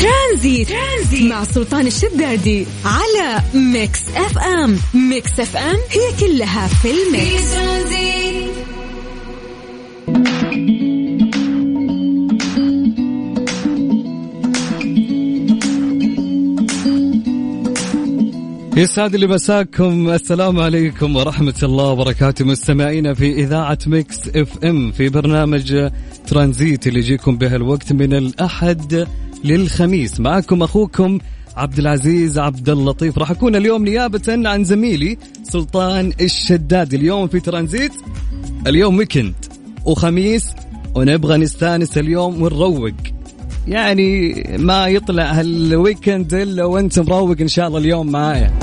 ترانزيت, ترانزيت. مع سلطان الشدادي على Mix FM. Mix FM هي كلها في ال mix. Transit. يسعد لي مساكم. السلام عليكم ورحمة الله وبركاته. مستمعينا في إذاعة Mix FM في برنامج ترانزيت اللي يجيكم بهالوقت من الأحد للخميس معكم أخوكم عبد العزيز عبد اللطيف. راح أكون اليوم نيابة عن زميلي سلطان الشداد. اليوم في ترانزيت اليوم weekend وخميس ونبغى نستانس اليوم ونروق. يعني ما يطلع هال weekend إلا وأنت مروق إن شاء الله اليوم معايا.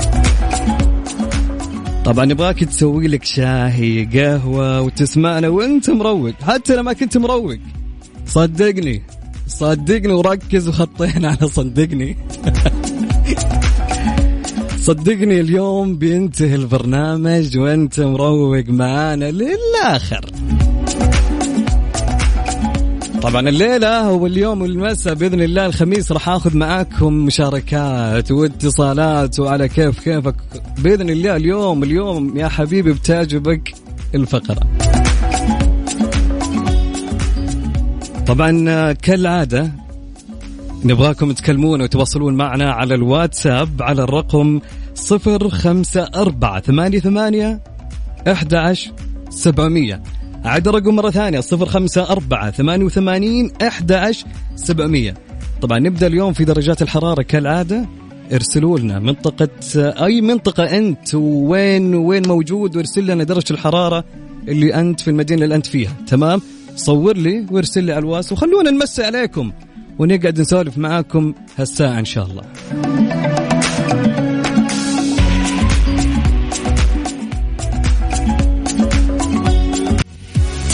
طبعا نبغاك تسوي لك شاهي قهوة وتسمعنا وأنت مروق. حتى لو ما كنت مروق صدقني. صدقني وركز وخطينا على صدقني. صدقني اليوم بينتهي البرنامج وانت مروق معانا للآخر. طبعا الليلة واليوم والمساء بإذن الله الخميس راح آخذ معاكم مشاركات واتصالات وعلى كيف كيفك. بإذن الله اليوم اليوم يا حبيبي بتعجبك الفقرة. طبعا كالعادة نبغاكم تكلمون وتواصلون معنا على الواتساب على الرقم صفر خمسة أربعة ثمانية ثمانية أحد عشر سبعمية. عاد الرقم مرة ثانية صفر خمسة أربعة ثمانية وثمانين أحد عشر سبعمية. طبعا نبدأ اليوم في درجات الحرارة كالعادة. ارسلوا لنا منطقة أي منطقة أنت وين وين موجود وارسل لنا درجة الحرارة اللي أنت في المدينة اللي أنت فيها. تمام؟ صور لي وارسل لي على الواتس وخلونا نمسي عليكم ونقعد نسولف معاكم هالساعة إن شاء الله.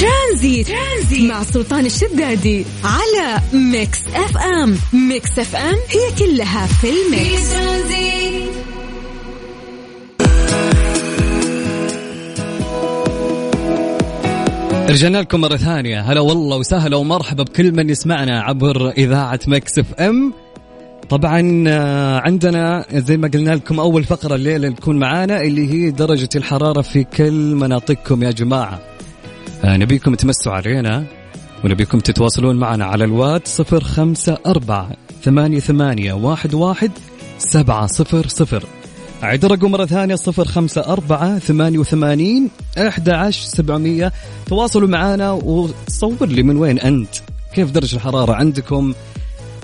Transit, Transit مع سلطان الشدادي على Mix FM. Mix FM هي كلها في في ال mix. ترانزيت رجعنا لكم مرة ثانية. هلا والله وسهلا ومرحبا بكل من يسمعنا عبر إذاعة Mix FM. طبعا آه، عندنا زي ما قلنا لكم أول فقرة الليلة تكون معانا اللي هي درجة الحرارة في كل مناطقكم يا جماعة. آه، نبيكم تمسوا علينا ونبيكم تتواصلون معنا على الوات صفر خمسة أربعة ثمانية ثمانية واحد واحد سبعة صفر صفر. أعيد الرقم مرة ثانية صفر خمسة أربعة ثمانية وثمانين أحد عشر سبعمية. تواصلوا معنا وصور لي من وين أنت. كيف درجة الحرارة عندكم؟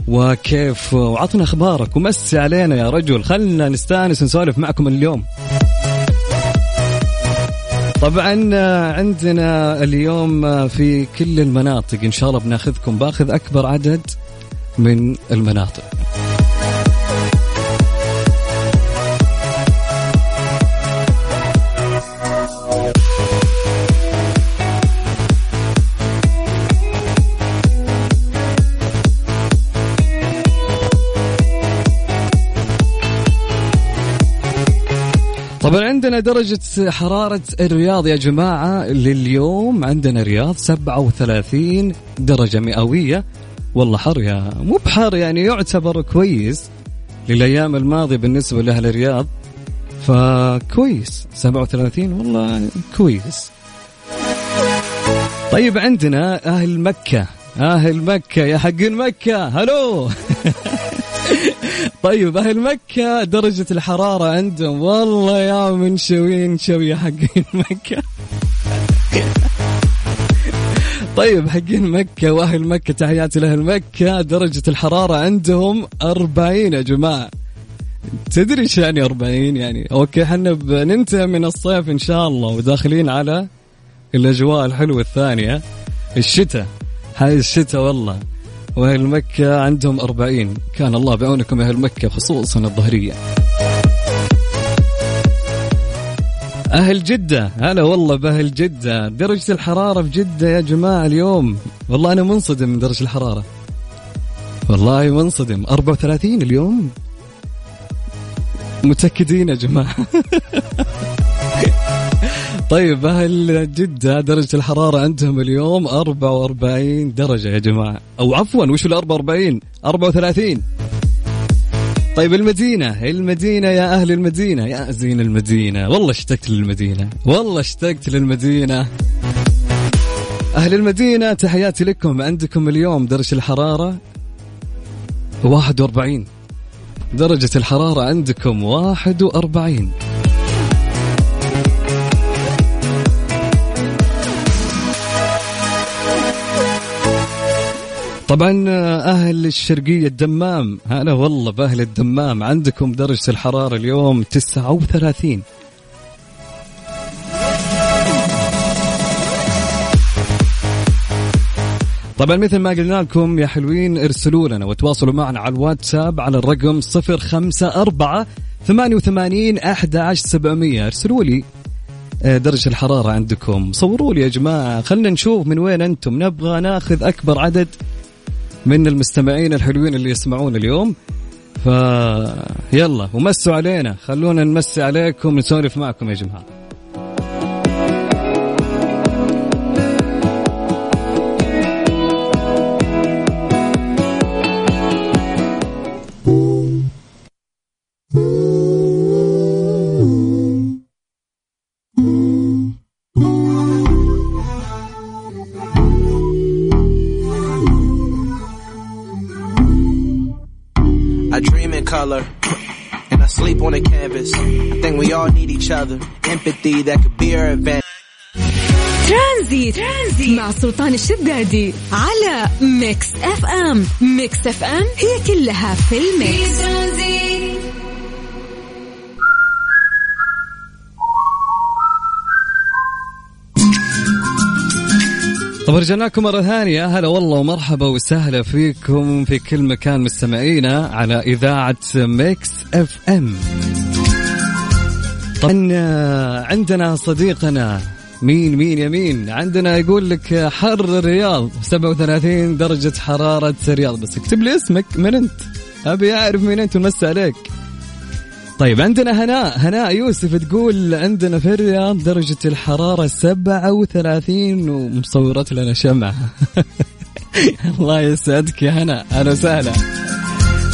وكيف؟ وعطنا أخبارك ومسي علينا يا رجل. خلنا نستأنس نسولف معكم اليوم. طبعا عندنا اليوم في كل المناطق إن شاء الله بناخذكم. باخذ أكبر عدد من المناطق. طبعا عندنا درجة حرارة الرياض يا جماعة لليوم. عندنا رياض 37 درجة مئوية. والله حر يا مو بحر يعني يعتبر كويس للأيام الماضية بالنسبة لأهل الرياض. فكويس 37 والله كويس. طيب عندنا أهل مكة. أهل مكة يا حقين مكة هلو! طيب أهل مكة درجة الحرارة عندهم. والله يا منشوين شوية حقين مكة. طيب حقين مكة وأهل مكة تحياتي لأهل مكة. درجة الحرارة عندهم 40 يا جماعة. تدري إيش يعني 40 يعني؟ أوكي إحنا بننتهي من الصيف إن شاء الله وداخلين على الأجواء الحلوة الثانية. الشتاء. هاي الشتاء والله. وأهل مكة عندهم 40 كان الله بعونكم أهل مكة خصوصا الظهرية. أهل جدة. هلا والله بأهل جدة. درجة الحرارة في جدة يا جماعة اليوم. والله أنا منصدم من درجة الحرارة. والله منصدم. 34 اليوم. متأكدين يا جماعة. طيب أهل جدة درجة الحرارة عندهم اليوم 44 درجة يا جماعة. أو عفوا وش ال 44 34 طيب المدينة المدينة يا أهل المدينة. يا زين المدينة والله اشتقت للمدينة والله اشتقت للمدينة. أهل المدينة تحياتي لكم. عندكم اليوم درجة الحرارة؟ 41 درجة الحرارة عندكم 41 طبعا أهل الشرقية الدمام. هلا والله بأهل الدمام. عندكم درجة الحرارة اليوم 39 طبعا مثل ما قلنا لكم يا حلوين ارسلوا لنا وتواصلوا معنا على الواتساب على الرقم 054 88 11700 ارسلوا لي آه، درجة الحرارة عندكم. صوروا لي يا جماعة. خلنا نشوف من وين أنتم. نبغى ناخذ أكبر عدد. من المستمعين الحلوين اللي يسمعون اليوم. ف يلا ومسوا علينا. خلونا نمسي عليكم نسولف معكم يا جماعة. Color and I sleep on a canvas. I think we all need each other. Empathy that could be our advantage. ترانزيت, ترانزيت مع سلطان الشدادي على Mix FM Mix FM هي كلها في في ال mix ترانزيت طب رجعنا لكم مرة ثانية. هلا والله ومرحبا وسهلا فيكم في كل مكان مستمعينا على إذاعة ميكس اف ام طبعا عندنا صديقنا مين مين يا مين؟ عندنا يقول لك حر الرياض 37 درجة حرارة الرياض. بس اكتب لي اسمك من أنت؟ أبي أعرف مين أنت ونمسي عليك. طيب عندنا هناء هناء يوسف تقول عندنا في الرياض درجة الحرارة 37 ومصورت لنا شمعة. الله يسعدك يا هناء أهلا وسهلا.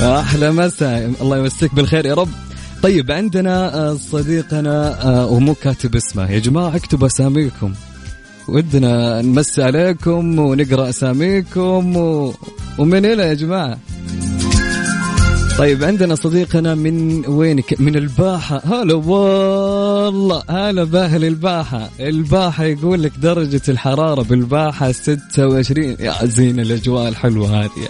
أحلى مساء. الله يمسك بالخير يا رب. طيب عندنا آه، صديقنا آه، ومو كاتب اسمه. يا جماعة اكتبوا أساميكم. ودنا نمسي عليكم ونقرأ أساميكم و... ومن هنا يا جماعة. طيب عندنا صديقنا من وين ك- من الباحة. هلا والله. هلا باهل الباحة. الباحة يقول لك درجة الحرارة بالباحة 26 يا زين الأجواء الحلوة هذه.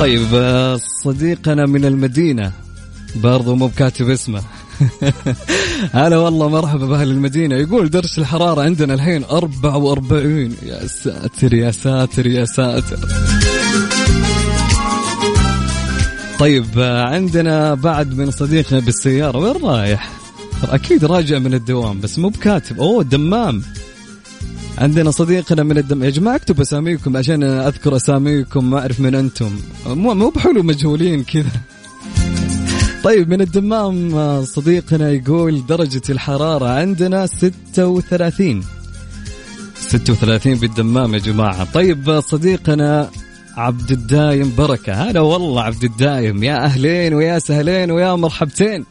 طيب آه، صديقنا من المدينة. برضو مو بكاتب اسمه. هلا والله مرحبا بأهل المدينة. يقول درجة الحرارة عندنا الحين 44 يا ساتر يا ساتر يا ساتر. طيب عندنا بعد من صديقنا بالسيارة وين رايح؟ أكيد راجع من الدوام بس مو بكاتب. أوه الدمام. عندنا صديقنا من الدم يا جماعة اكتبوا أساميكم عشان أذكر أساميكم ما أعرف من أنتم. مو مو بحلو مجهولين كذا. طيب من الدمام آه، صديقنا يقول درجة الحرارة عندنا 36 36 بالدمام يا جماعة. طيب آه، صديقنا عبد الدايم بركة. هلا والله عبد الدايم. يا أهلين ويا سهلين ويا مرحبتين.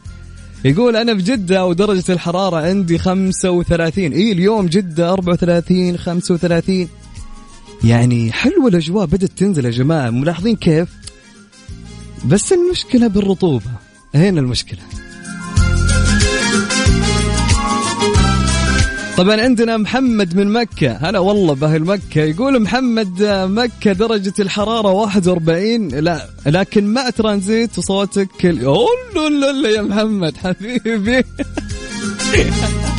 يقول أنا بجدة ودرجة الحرارة عندي 35 إيه اليوم جدة 34 35 يعني حلوة الأجواء بدأت تنزل يا جماعة. ملاحظين كيف؟ بس المشكلة بالرطوبة. هنا المشكلة. طبعا عندنا محمد من مكة. هلا والله بأهل مكة. يقول محمد مكة درجة الحرارة 41 لا لكن مع ترانزيت وصوتك لا يا محمد حبيبي.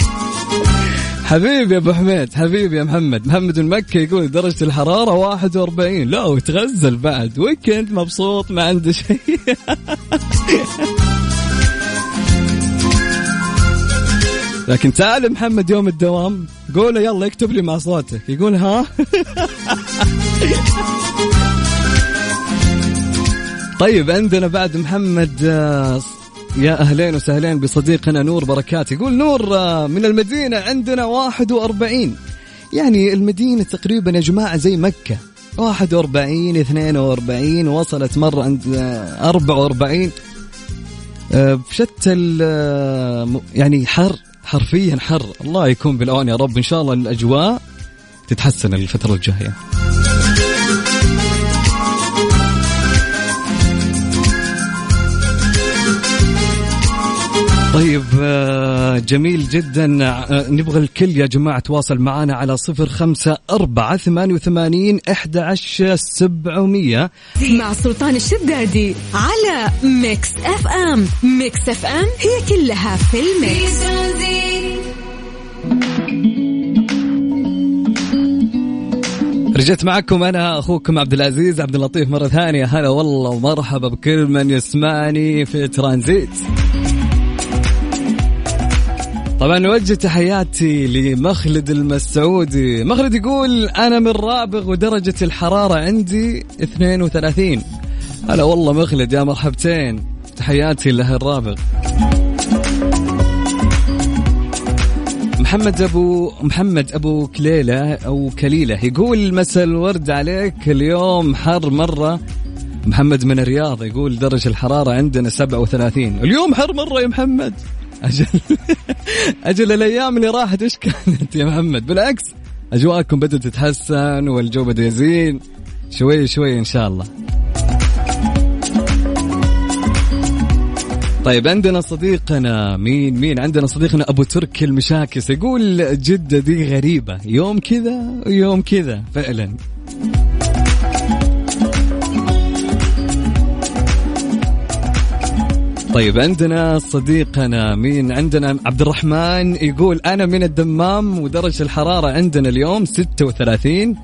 حبيبي يا أبو حميد حبيبي يا محمد. محمد المكي يقول درجة الحرارة 41 لا وتغزل بعد. ويكند مبسوط ما عنده شيء. لكن تعال محمد يوم الدوام قول يلا اكتب لي مع صوتك. يقول ها؟ طيب عندنا بعد محمد آه، يا أهلين وسهلين بصديقنا نور بركات. يقول نور آه، من المدينة عندنا 41 يعني المدينة تقريبا يا جماعة زي مكة. 41 42 وصلت مرة عند آه، 44 آه، بشتى آه، م- يعني حر حرفيا حر. الله يكون بالعون يا رب. إن شاء الله الأجواء تتحسن الفترة الجاية. طيب آه، جميل جدا. آه، نبغى الكل يا جماعة تواصل معنا على صفر خمسة أربعة ثمانية وثمانين إحدى عشر سبعمية. مع سلطان الشدادي على Mix FM Mix FM هي كلها في ال mix. رجعت معكم أنا أخوكم عبد العزيز عبد اللطيف مرة ثانية. هلا والله ومرحبا بكل من يسمعني في ترانزيت. طبعا نوجه تحياتي لمخلد المسعودي. مخلد يقول أنا من رابغ ودرجة الحرارة عندي 32 هلا والله مخلد يا مرحبتين. تحياتي له الرابغ. محمد أبو محمد أبو كليلة أو كليلة يقول مساء الورد عليك اليوم حر مرة. محمد من الرياض يقول درجة الحرارة عندنا 37 اليوم حر مرة يا محمد. أجل أجل الأيام اللي راحت إيش كانت يا محمد؟ بالعكس أجواءكم بدأت تتحسن والجو بدأ يزين. شوي شوي إن شاء الله. طيب عندنا صديقنا مين مين؟ عندنا صديقنا أبو تركي المشاكس يقول جدة دي غريبة. يوم كذا ويوم كذا فعلا. طيب عندنا صديقنا مين؟ عندنا عبد الرحمن يقول أنا من الدمام ودرجة الحرارة عندنا اليوم 36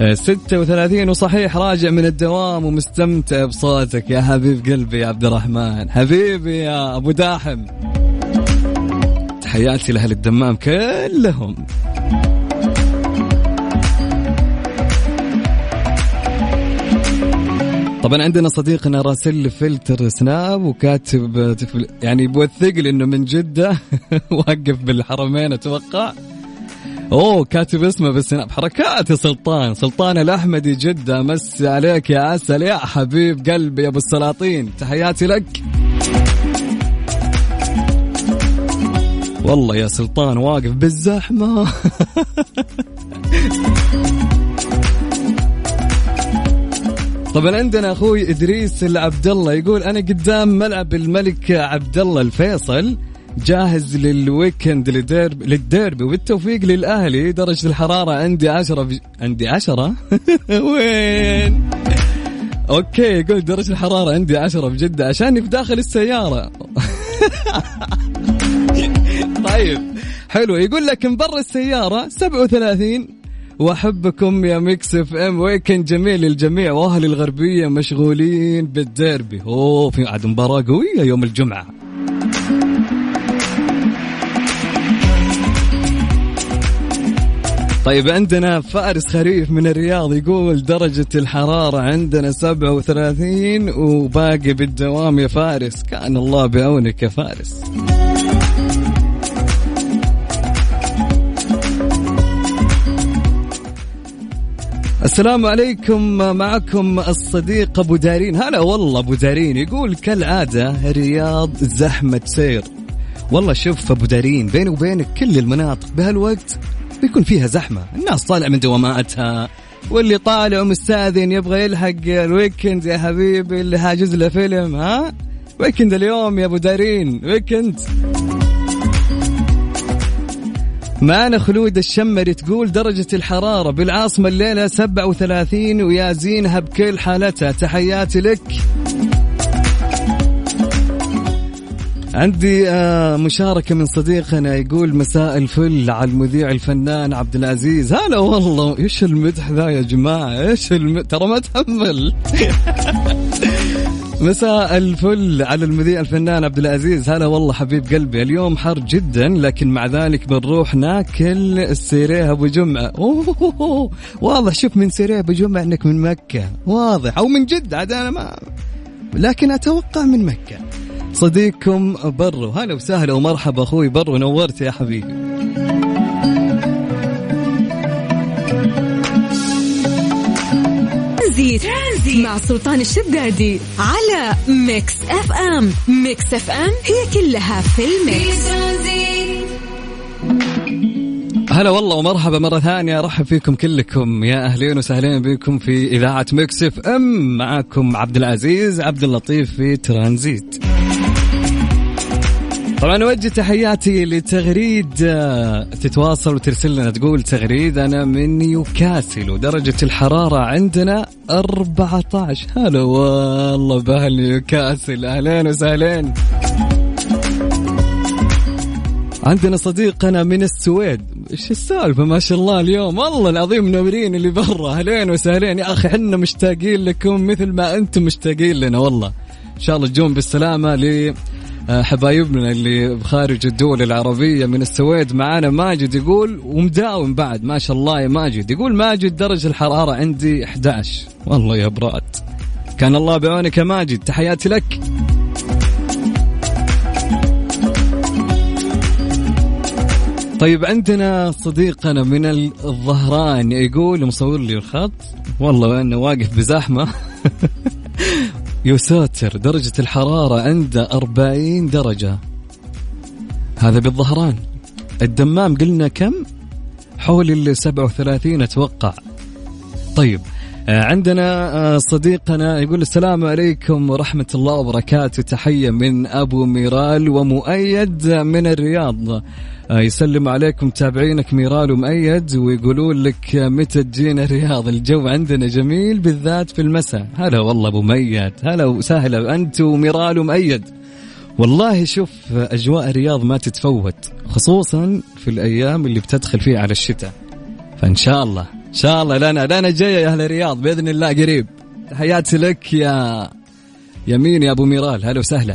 آه، 36 وصحيح راجع من الدوام ومستمتع بصوتك. يا حبيب قلبي يا عبد الرحمن حبيبي يا أبو داحم. تحياتي لأهل الدمام كلهم. طبعا عندنا صديقنا راسل فلتر سناب وكاتب يعني بوثق لي إنه من جدة. واقف بالحرمين أتوقع. أوه كاتب اسمه بالسناب. حركات يا سلطان. سلطان الاحمدي جدة مسي عليك يا عسل يا حبيب قلبي يا أبو السلاطين تحياتي لك. والله يا سلطان واقف بالزحمة. طبعا عندنا أخوي إدريس العبد الله يقول أنا قدام ملعب الملك عبد الله الفيصل جاهز لل weekend للديربي, للديربي وبالتوفيق للأهلي درجة الحرارة عندي عشرة بج... عندي عشرة؟ وين؟ okay يقول درجة الحرارة عندي عشرة بجده عشاني في داخل السيارة. طيب حلو. يقول لك من برا السياره 37 وأحبكم يا Mix FM. Weekend جميل للجميع وأهل الغربية مشغولين بالديربي. أوه في عاد مباراة قوية يوم الجمعة. طيب عندنا فارس خريف من الرياض يقول درجة الحرارة عندنا 37 وباقي بالدوام يا فارس. كان الله بعونك يا فارس. السلام عليكم معكم الصديق أبو دارين. هلا والله أبو دارين يقول كالعادة الرياض زحمة سير. والله شوف أبو دارين بيني وبينك كل المناطق بهالوقت بيكون فيها زحمة. الناس طالع من دواماتها واللي طالع ومستاذن يبغى يلحق ال weekend يا حبيبي اللي حاجز له فيلم ها؟ Weekend اليوم يا أبو دارين weekend. معنا خلود الشمري تقول درجة الحرارة بالعاصمة الليلة 37 ويا زينها بكل حالتها. تحياتي لك. عندي آه، مشاركة من صديقنا يقول مساء الفل على المذيع الفنان عبد العزيز. هلا والله. إيش المدح ذا يا جماعة؟ إيش الم... ترى ما تحمل مساء الفل على المذيع الفنان عبد العزيز. هلا والله حبيب قلبي. اليوم حر جدا لكن مع ذلك بنروح ناكل السيريه أبو جمعة. أوه واضح. شوف من سيريه أبو جمعة إنك من مكة. واضح. أو من جدة عاد أنا ما لكن أتوقع من مكة. صديقكم برو. هلا وسهلا ومرحبا أخوي برو نورت يا حبيبي. ترانزيت مع سلطان الشدادي على Mix FM. Mix FM هي كلها في في ال mix. ترانزيت هلا والله ومرحبا مرة ثانية. أرحب فيكم كلكم. يا أهلين وسهلين بكم في إذاعة Mix FM. معاكم عبد العزيز عبد اللطيف في ترانزيت. طبعا أوجه تحياتي لتغريد آه، تتواصل وترسل لنا تقول تغريد أنا من نيوكاسل ودرجة الحرارة عندنا 14 هلا والله بأهل نيوكاسل أهلين وسهلين. عندنا صديقنا من السويد. إيش السالفة؟ ما شاء الله اليوم. والله العظيم منورين اللي برا. أهلين وسهلين. يا أخي إحنا مشتاقين لكم مثل ما أنتم مشتاقين لنا والله. إن شاء الله تجون بالسلامة حبايبنا اللي بخارج الدول العربية من السويد معانا ماجد يقول ومداوم بعد ما شاء الله يا ماجد. يقول ماجد درجة الحرارة عندي 11 والله يا براد كان الله بعونك يا ماجد. تحياتي لك. طيب عندنا صديقنا من الظهران يقول مصور لي الخط. والله إنه واقف بزحمة. يساتر درجة الحرارة عنده 40 درجة. هذا بالظهران. الدمام قلنا كم؟ حول ال 37 أتوقع. طيب عندنا آه، صديقنا يقول السلام عليكم ورحمة الله وبركاته. تحية من أبو ميرال ومؤيد من الرياض. آه، يسلم عليكم تابعينك ميرال ومؤيد ويقولون لك متى تجينا الرياض. الجو عندنا جميل بالذات في المساء. هلا والله أبو مؤيد. هلا وسهلا. أنت وميرال ومؤيد. والله شوف أجواء الرياض ما تتفوت خصوصا في الأيام اللي بتدخل فيها على الشتاء. فإن شاء الله. إن شاء الله. لنا لنا جاية يا أهل الرياض بإذن الله قريب. تحياتي لك يا يمين يا أبو ميرال. هلا وسهلا.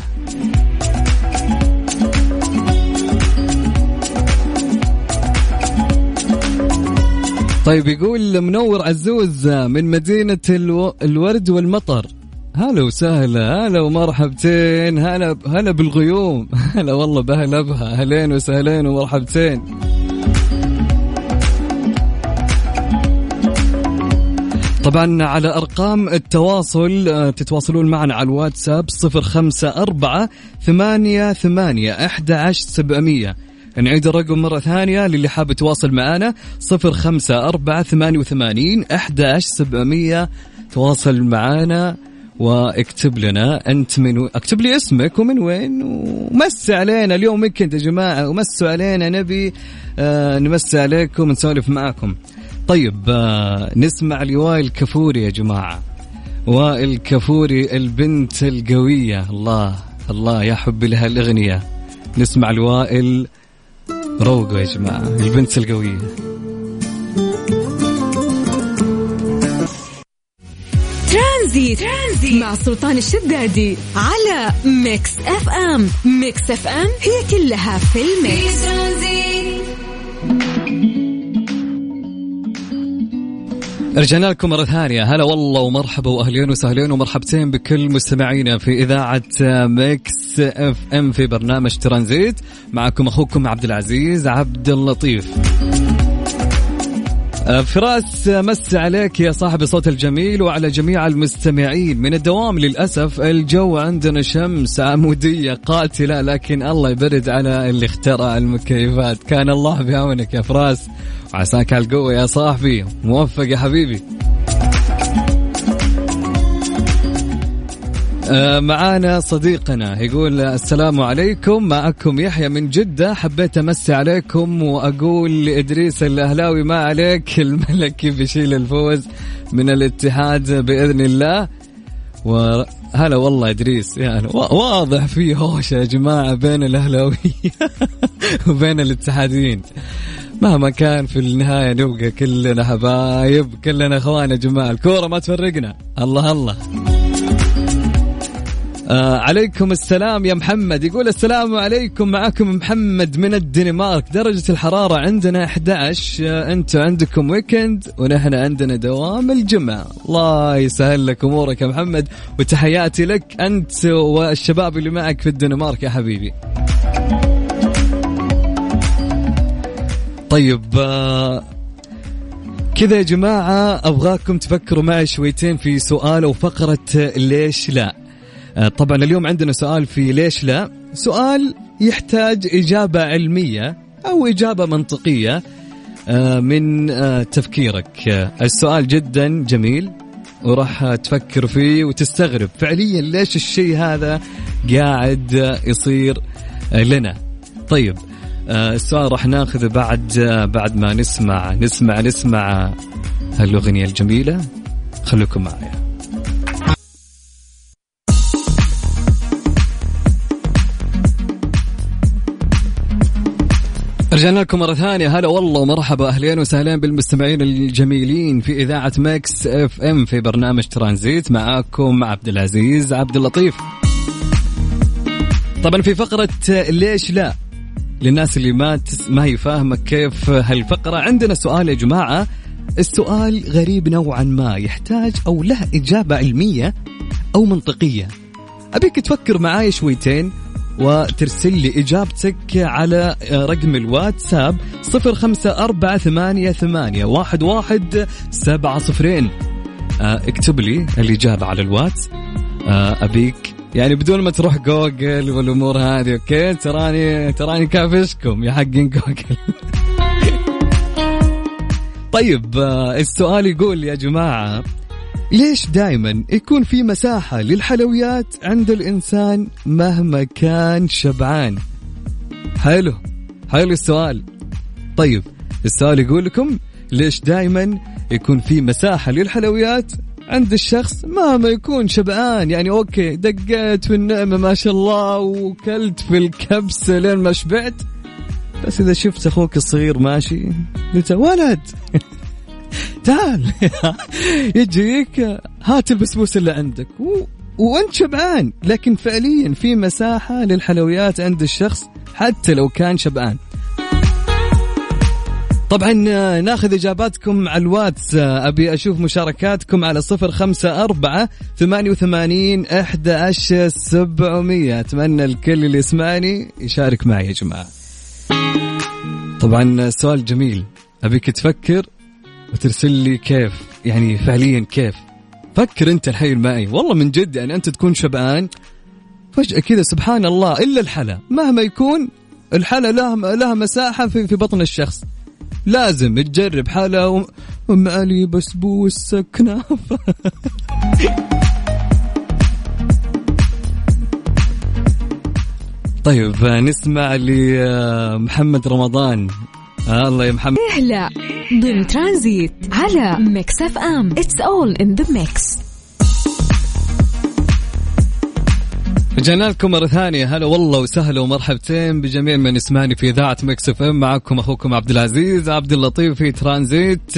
طيب يقول منور عزوز من مدينة ألو... الورد والمطر. هلا وسهلا. هلا ومرحبتين. هلا هلا بالغيوم. هلا والله بهلا بها. أهلين وسهلين ومرحبتين. طبعا على أرقام التواصل آه، تتواصلون معنا على الواتساب صفر خمسة أربعة ثمانية ثمانية أحد عشر سبعمية. نعيد الرقم مرة ثانية للي حاب يتواصل معنا صفر خمسة أربعة ثمانية وثمانين أحد سبعمية. تواصل معنا واكتب لنا أنت من و... اكتب لي اسمك ومن وين ومسي علينا اليوم ويكند يا جماعة ومسوا علينا نبي آه نمسي عليكم نسولف معاكم طيب آه نسمع لوائل كفوري يا جماعة. وائل كفوري البنت القوية. الله الله يا حبي لها الأغنية. نسمع لوائل روقوا يا جماعة البنت القوية. ترانزيت, ترانزيت مع سلطان الشدادي على Mix FM. Mix FM هي كلها في في ال mix ترانزيت. رجعنا لكم مرة ثانية. هلا والله ومرحبا وأهلين وسهلين ومرحبتين بكل مستمعينا في إذاعة Mix FM في برنامج ترانزيت. معكم أخوكم عبد العزيز عبد اللطيف. فراس آه، مس عليك يا صاحب الصوت الجميل وعلى جميع المستمعين. من الدوام للأسف الجو عندنا شمس عمودية قاتلة لكن الله يبرد على اللي اخترع المكيفات. كان الله بعونك يا فراس. وعساك على القوة يا صاحبي. موفق يا حبيبي. معانا صديقنا يقول السلام عليكم. معكم يحيى من جدة. حبيت أمسي عليكم وأقول لإدريس الأهلاوي ما عليك الملكي بيشيل الفوز من الاتحاد بإذن الله. و هلا والله إدريس وا- واضح في هوشه يا جماعة بين الاهلاويه وبين الاتحاديين. مهما كان في النهاية نبقى كلنا حبايب كلنا إخوان يا جماعة الكورة ما تفرقنا. الله الله. آه عليكم السلام يا محمد. يقول السلام عليكم معكم محمد من الدنمارك. درجة الحرارة عندنا 11 آه أنتم عندكم ويكند ونحن عندنا دوام الجمعة. الله يسهل لك أمورك يا محمد وتحياتي لك أنت والشباب اللي معك في الدنمارك يا حبيبي. طيب آه كذا يا جماعة أبغاكم تفكروا معي شويتين في سؤال أو فقرة ليش لا. طبعا اليوم عندنا سؤال في ليش لا؟ سؤال يحتاج إجابة علمية أو إجابة منطقية آه، من آه، تفكيرك. آه، السؤال جدا جميل وراح تفكر فيه وتستغرب. فعليا ليش الشيء هذا قاعد آه، يصير آه، لنا؟ طيب آه، السؤال راح ناخذه بعد آه، بعد ما نسمع نسمع نسمع هالأغنية الجميلة. خليكم معايا. رجعنا لكم مرة ثانية. هلا والله ومرحبا. أهلين وسهلين بالمستمعين الجميلين في إذاعة Mix FM في برنامج ترانزيت معاكم عبد العزيز عبد اللطيف. طبعا في فقرة ليش لا؟ للناس اللي ما تس... ما هي فاهمة كيف هالفقرة. عندنا سؤال يا جماعة. السؤال غريب نوعا ما. يحتاج أو له إجابة علمية أو منطقية. أبيك تفكر معاي شويتين. وترسل لي إجابتك على رقم الواتساب صفر خمسة أربعة ثمانية ثمانية واحد واحد سبعة صفرين. آه، اكتب لي الإجابة على الواتس. آه، أبيك. يعني بدون ما تروح جوجل والأمور هذه okay؟ تراني تراني كافشكم يا حقين جوجل. طيب آه، السؤال يقول يا جماعة ليش دائما يكون في مساحة للحلويات عند الإنسان مهما كان شبعان؟ حلو حلو السؤال. طيب السؤال يقول لكم ليش دائما يكون في مساحة للحلويات عند الشخص مهما يكون شبعان؟ يعني أوكي دقيت في النعمة ما شاء الله وكلت في الكبسة لين ما شبعت. بس إذا شفت أخوك الصغير ماشي قلت ولد! تعال. يجيك هات البسبوس اللي عندك. و... وأنت شبعان. لكن فعليا في مساحة للحلويات عند الشخص حتى لو كان شبعان. طبعا ناخذ إجاباتكم على الواتس أبي أشوف مشاركاتكم على صفر خمسة أربعة ثمانية وثمانين إحدى عشر سبعمية. أتمنى الكل اللي يسمعني يشارك معي يا جماعة. طبعا سؤال جميل. أبيك تفكر؟ وترسل لي كيف يعني فعليا كيف. فكر أنت الحين معي والله من جد يعني أنت تكون شبعان. فجأة كذا سبحان الله إلا الحلا. مهما يكون الحلا لها لها مساحة في في بطن الشخص. لازم تجرب حلا و- ام علي بسبوس كنافة طيب نسمع لمحمد رمضان. الله يا محمد أهلا. ضمن ترانزيت على Mix FM. It's all in the mix رجعنا لكم مرة ثانية. هلا والله وسهلا ومرحبتين بجميع من يسمعني في إذاعة Mix FM. معكم أخوكم عبد العزيز عبد اللطيف في ترانزيت.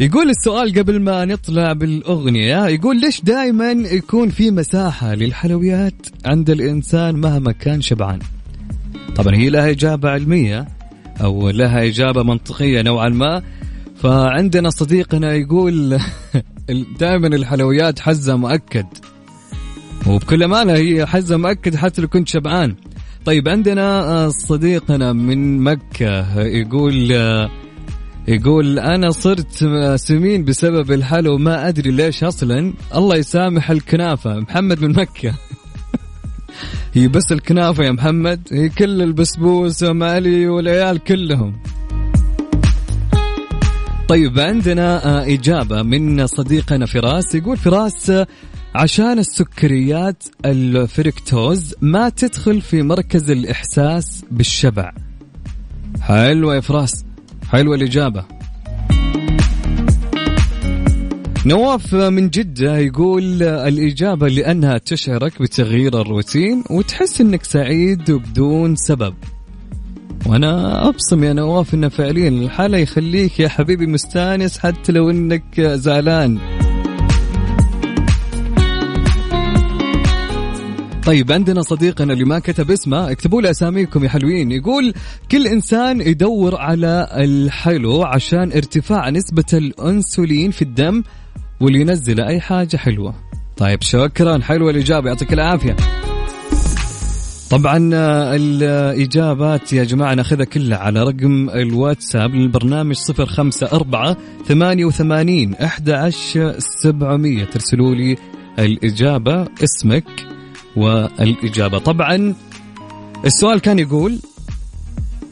يقول السؤال قبل ما نطلع بالأغنية يقول ليش دائما يكون في مساحة للحلويات عند الإنسان مهما كان شبعان؟ طبعا هي لها إجابة علمية. أو لها إجابة منطقية نوعا ما. فعندنا صديقنا يقول دائما الحلويات حزة مؤكد. وبكل أمانة هي حزة مؤكد حتى لو كنت شبعان. طيب عندنا آه، صديقنا من مكة يقول آه، يقول أنا صرت سمين بسبب الحلو ما أدري ليش أصلا. الله يسامح الكنافة. محمد من مكة. هي بس الكنافة يا محمد هي كل البسبوس ومالي والعيال كلهم. طيب عندنا آه، إجابة من صديقنا فراس يقول فراس عشان السكريات الفركتوز ما تدخل في مركز الإحساس بالشبع. حلوة يا فراس حلوة الإجابة. نواف من جدة يقول الإجابة لأنها تشعرك بتغيير الروتين وتحس أنك سعيد بدون سبب. وأنا أبصم يا نواف إنه فعليا الحالة يخليك يا حبيبي مستانس حتى لو إنك زعلان. طيب عندنا صديقنا اللي ما كتب اسمه اكتبوا له أساميكم يا حلوين. يقول كل إنسان يدور على الحلو عشان ارتفاع نسبة الأنسولين في الدم واللي ينزل أي حاجة حلوة. طيب شكرا. حلوة الإجابة. يعطيك العافية. طبعا الإجابات يا جماعة نأخذها كلها على رقم الواتساب للبرنامج صفر خمسة أربعة ثمانية وثمانين أحد عشر سبعمية. ترسلوا لي الإجابة اسمك والإجابة. طبعا السؤال كان يقول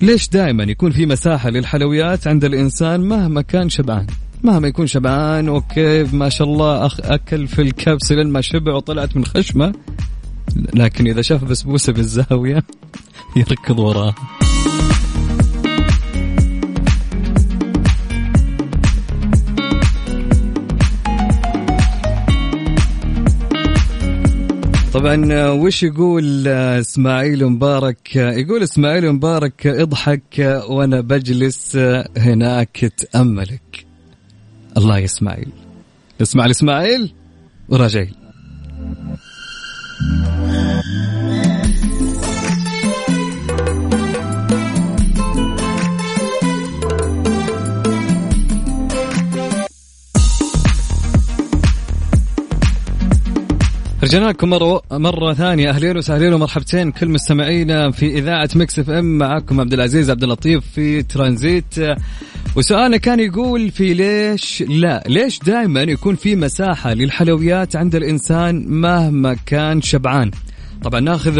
ليش دائما يكون في مساحة للحلويات عند الإنسان مهما كان شبعان؟ مهما يكون شبعان أوكي ما شاء الله أخ أكل في الكبسة لين ما شبع وطلعت من خشمة. لكن إذا شاف بسبوسة بالزاويه يركض وراه. طبعا وش يقول إسماعيل مبارك؟ يقول إسماعيل مبارك اضحك وأنا بجلس هناك تأملك. الله يا إسماعيل اسمع لاسماعيل وراجعين رجعنا لكم مرة, مرة ثانية. أهلين وسهلين ومرحبتين كل مستمعينا في إذاعة Mix FM. معكم عبد العزيز عبد اللطيف في ترانزيت. وسؤالنا كان يقول في ليش لا؟ ليش دائما يكون في مساحة للحلويات عند الإنسان مهما كان شبعان؟ طبعا ناخذ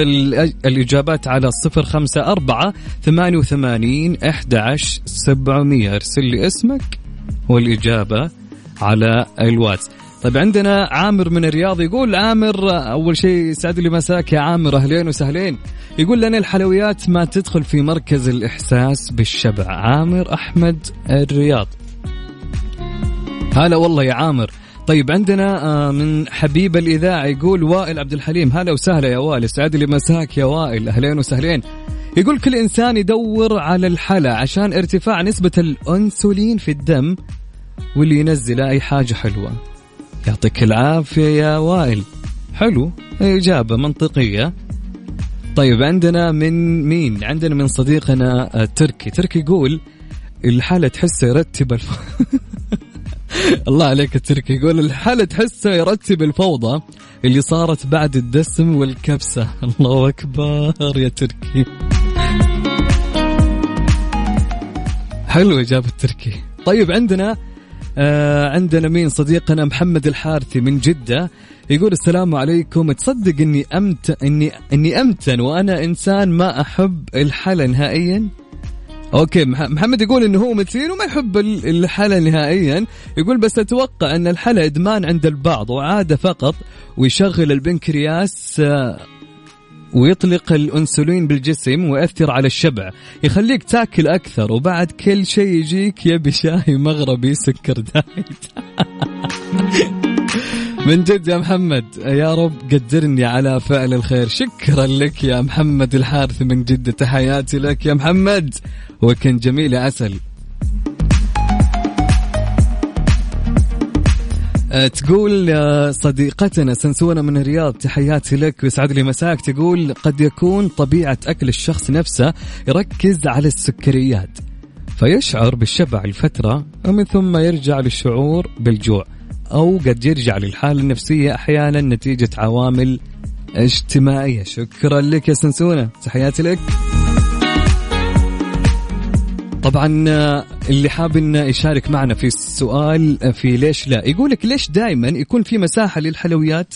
الإجابات على الصفر خمسة أربعة ثمانية وثمانين أحد عشر سبعمية. ارسل لي اسمك والإجابة على الواتس. طيب عندنا عامر من الرياض يقول عامر أول شيء يسعد لي مساك يا عامر أهلين وسهلين. يقول لنا الحلويات ما تدخل في مركز الإحساس بالشبع. عامر أحمد الرياض. هلا والله يا عامر. طيب عندنا آه، من حبيب الإذاعة يقول وائل عبد الحليم هلا وسهلا يا وائل يسعد لي مساك يا وائل أهلين وسهلين. يقول كل إنسان يدور على الحلا عشان ارتفاع نسبة الأنسولين في الدم واللي ينزل أي حاجة حلوة. يعطيك العافية يا وائل. حلو إجابة منطقية. طيب عندنا من مين؟ عندنا من صديقنا تركي. تركي يقول الحالة تحسه يرتب الف... الله عليك تركي. يقول الحالة تحسه يرتب الفوضى اللي صارت بعد الدسم والكبسة. الله أكبر يا تركي. حلو إجابة تركي. طيب عندنا آه عندنا مين؟ صديقنا محمد الحارثي من جدة يقول السلام عليكم. تصدق إني امت اني إني أمتن وأنا إنسان ما أحب الحلا نهائيا؟ Okay محمد يقول إنه هو متين وما يحب الحلا نهائيا. يقول بس أتوقع إن الحلا إدمان عند البعض وعادة فقط ويشغل البنكرياس آه، ويطلق الانسولين بالجسم ويأثر على الشبع. يخليك تاكل أكثر وبعد كل شيء يجيك يبي شاي مغربي سكر diet. من جد يا محمد يا رب قدرني على فعل الخير. شكرا لك يا محمد الحارث من جدة تحياتي لك يا محمد. وكن جميل يا تقول أه، صديقتنا سنسونة من الرياض تحياتي لك ويسعد لي مساك. تقول قد يكون طبيعة أكل الشخص نفسه يركز على السكريات فيشعر بالشبع لفترة ومن ثم يرجع للشعور بالجوع أو قد يرجع للحالة النفسية أحيانا نتيجة عوامل اجتماعية. شكرا لك يا سنسونة تحياتي لك. طبعا اللي حاب انه يشارك معنا في السؤال في ليش لا؟ يقول لك ليش دائما يكون في مساحة للحلويات؟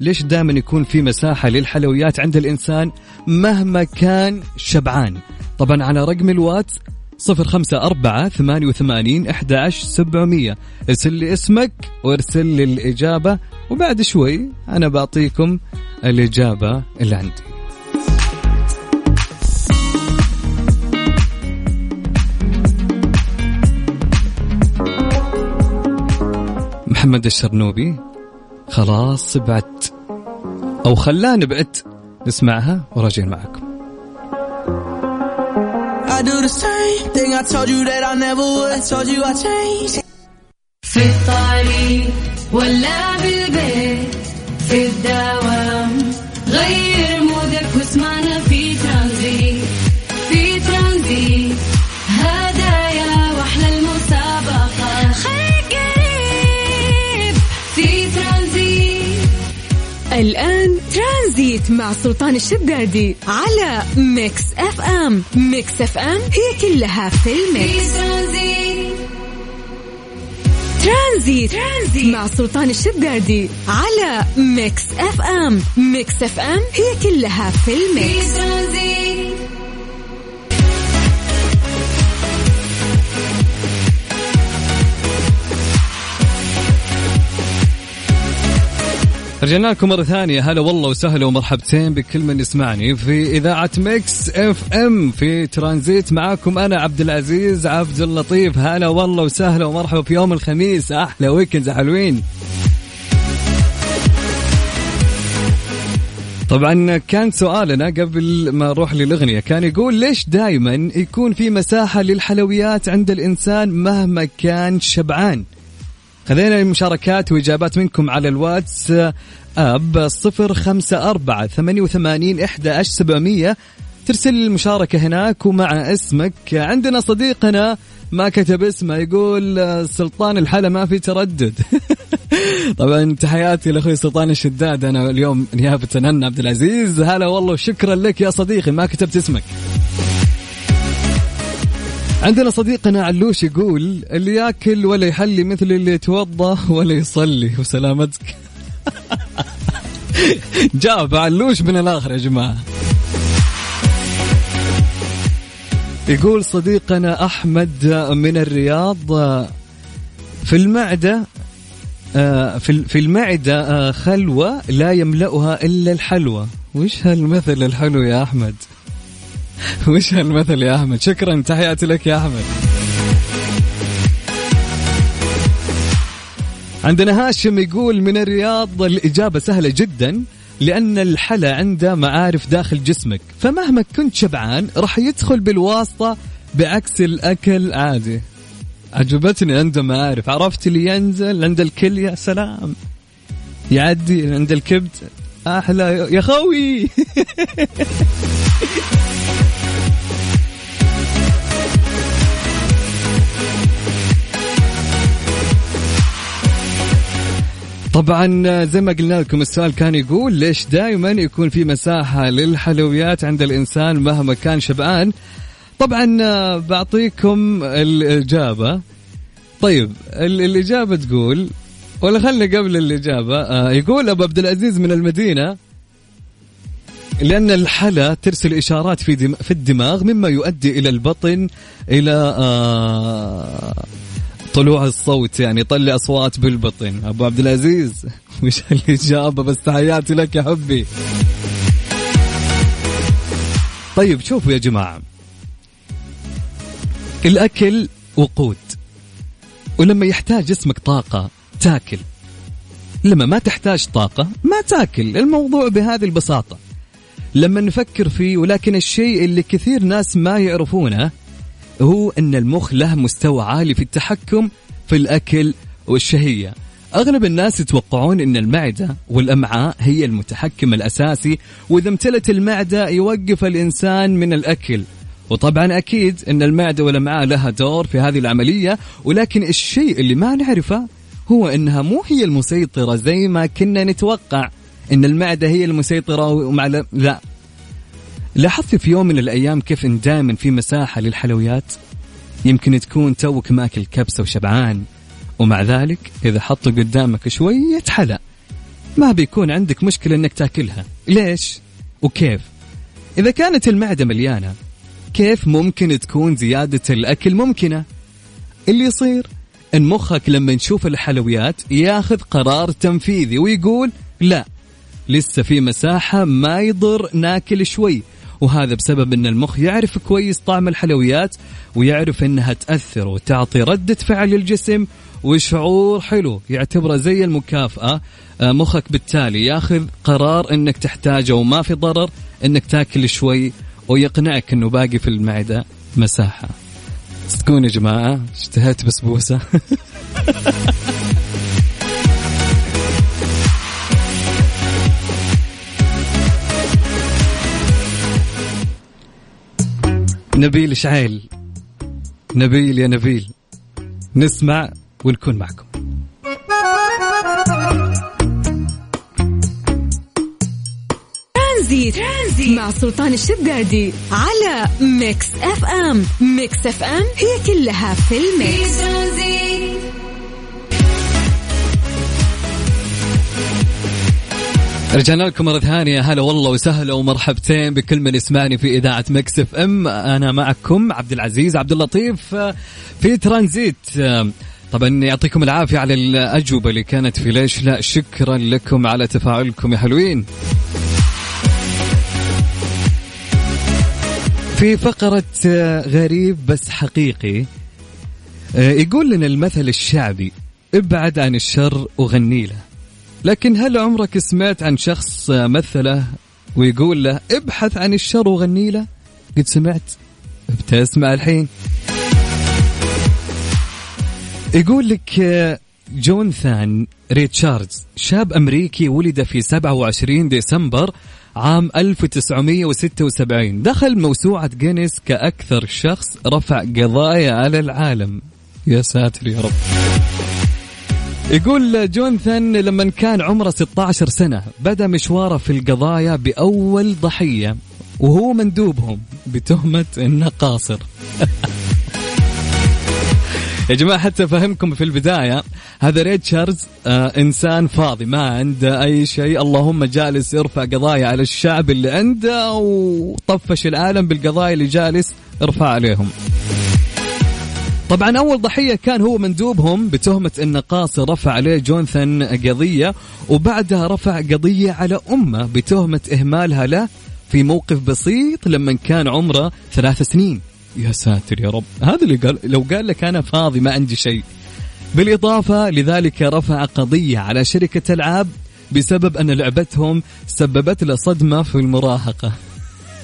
ليش دائما يكون في مساحة للحلويات عند الإنسان مهما كان شبعان؟ طبعا على رقم الواتس صفر خمسة أربعة ثمانية وثمانين أحد سبعمية. ارسل لي اسمك وارسل لي الإجابة وبعد شوي أنا بعطيكم الإجابة اللي عندي. محمد الشرنوبي. خلاص بعت أو خلاني بعت نسمعها وراجعين معكم. I do the same thing I told you that I never would. I told you I changed. في الطريق ولا بالبيت في الدوام غير الآن ترانزيت مع سلطان الشدادي على Mix FM. Mix FM هي كلها في ال mix. ترانزيت. مع سلطان الشدادي على Mix FM. Mix FM هي كلها في ال mix. ترانزيت. رجعنا لكم مرة ثانية. هلا والله وسهلا ومرحبتين بكل من يسمعني في إذاعة Mix FM في ترانزيت. معاكم أنا عبد العزيز عبد اللطيف. هلا والله وسهلا ومرحبا في يوم الخميس. أحلى weekend حلوين. طبعا كان سؤالنا قبل ما نروح للأغنية. كان يقول ليش دائما يكون في مساحة للحلويات عند الإنسان مهما كان شبعان؟ خذينا المشاركات وإجابات منكم على الواتس أب صفر خمسة أربعة ثمانية وثمانين إحدى سبعمية. ترسل المشاركة هناك ومع اسمك. عندنا صديقنا ما كتب اسمه يقول آه، سلطان الحلا ما في تردد. طبعا تحياتي لأخوي سلطان الشداد. أنا اليوم نيابة عن عبد العزيز. هلا والله وشكرا لك يا صديقي ما كتبت اسمك. عندنا صديقنا علوش يقول اللي ياكل ولا يحلي مثل اللي يتوضا ولا يصلي وسلامتك. جاب علوش من الآخر يا جماعة. يقول صديقنا أحمد من الرياض في المعدة في المعدة خلوة لا يملأها إلا الحلوى. وش هالمثل الحلو يا أحمد؟ وش هالمثل يا أحمد؟ شكرا تحياتي لك يا أحمد. عندنا هاشم يقول من الرياض الإجابة سهلة جدا لأن الحلا عنده معارف داخل جسمك فمهما كنت شبعان راح يدخل بالواسطة بعكس الأكل عادي. عجبتني عنده معارف. عرفت اللي ينزل عند الكلية سلام. يعدي عند الكبد. أحلى. يا خوي. طبعا زي ما قلنا لكم السؤال كان يقول ليش دائما يكون في مساحة للحلويات عند الإنسان مهما كان شبعان؟ طبعا بعطيكم الإجابة. طيب ال- الإجابة تقول ولا خلي قبل الإجابة آه، يقول أبو عبد العزيز من المدينة لأن الحلا ترسل إشارات في في الدماغ مما يؤدي إلى البطن إلى آه طلوع الصوت يعني يطلع أصوات بالبطن. أبو عبد العزيز وش الإجابة بس تحياتي لك يا حبي. طيب شوفوا يا جماعة. الأكل وقود. ولما يحتاج جسمك طاقة تاكل. لما ما تحتاج طاقة ما تاكل. الموضوع بهذه البساطة. لما نفكر فيه ولكن الشيء اللي كثير ناس ما يعرفونه هو أن المخ له مستوى عالي في التحكم في الأكل والشهية. أغلب الناس يتوقعون أن المعدة والأمعاء هي المتحكم الأساسي وإذا امتلت المعدة يوقف الإنسان من الأكل. وطبعا أكيد أن المعدة والأمعاء لها دور في هذه العملية ولكن الشيء اللي ما نعرفه هو أنها مو هي المسيطرة زي ما كنا نتوقع. أن المعدة هي المسيطرة ومع لا. لاحظت في يوم من الأيام كيف إن دائما في مساحة للحلويات؟ يمكن تكون توك ماكل كبسة وشبعان ومع ذلك إذا حطوا قدامك شوية حلا ما بيكون عندك مشكلة إنك تاكلها. ليش؟ وكيف؟ إذا كانت المعدة مليانة كيف ممكن تكون زيادة الأكل ممكنة؟ اللي يصير إن مخك لما نشوف الحلويات ياخذ قرار تنفيذي ويقول لا لسه في مساحة ما يضر ناكل شوي. وهذا بسبب إن المخ يعرف كويس طعم الحلويات ويعرف إنها تأثر وتعطي ردة فعل للجسم وشعور حلو. يعتبره زي المكافأة. آه، مخك بالتالي ياخذ قرار إنك تحتاجه وما في ضرر إنك تاكل شوي ويقنعك إنه باقي في المعدة مساحة. تكون يا جماعة اشتهيت بسبوسة. نبيل شعيل. نبيل يا نبيل. نسمع ونكون معكم. ترانزيت. ترانزيت مع سلطان الشدادي على Mix FM. Mix FM هي كلها في في ال mix. ترانزيت رجعنا لكم مرة ثانية. هلا والله وسهلا ومرحبتين بكل من يسمعني في إذاعة Mix FM. أنا معكم عبد العزيز عبد اللطيف آه، في ترانزيت. آه، طبعا يعطيكم العافية على الأجوبة اللي كانت في ليش لا شكرا لكم على تفاعلكم يا حلوين. في فقرة آه، غريب بس حقيقي يقول لنا المثل الشعبي ابعد عن الشر وغني له. لكن هل عمرك سمعت عن شخص مثله ويقول له ابحث عن الشر وغني له؟ قد سمعت. بتسمع الحين. يقول لك جونثان ريتشاردز شاب أمريكي ولد في 27 ديسمبر عام 1976 دخل موسوعة جينيس كأكثر شخص رفع قضايا على العالم. يا ساتر يا رب. يقول جونثان لما كان عمره 16 سنة بدأ مشواره في القضايا بأول ضحية وهو مندوبهم بتهمة إنه قاصر. يا جماعة حتى أفهمكم في البداية هذا ريتشاردز آه إنسان فاضي ما عنده أي شيء اللهم جالس يرفع قضايا على الشعب اللي عنده وطفش العالم بالقضايا اللي جالس يرفع عليهم. طبعا أول ضحية كان هو مندوبهم بتهمة انه قاصر رفع عليه جونثان قضية وبعدها رفع قضية على أمه بتهمة إهمالها له في موقف بسيط لما كان عمره ثلاث سنين. يا ساتر يا رب. هذا اللي قال لو قال لك أنا فاضي ما عندي شيء. بالإضافة لذلك رفع قضية على شركة ألعاب بسبب أن لعبتهم سببت له صدمة في المراهقة.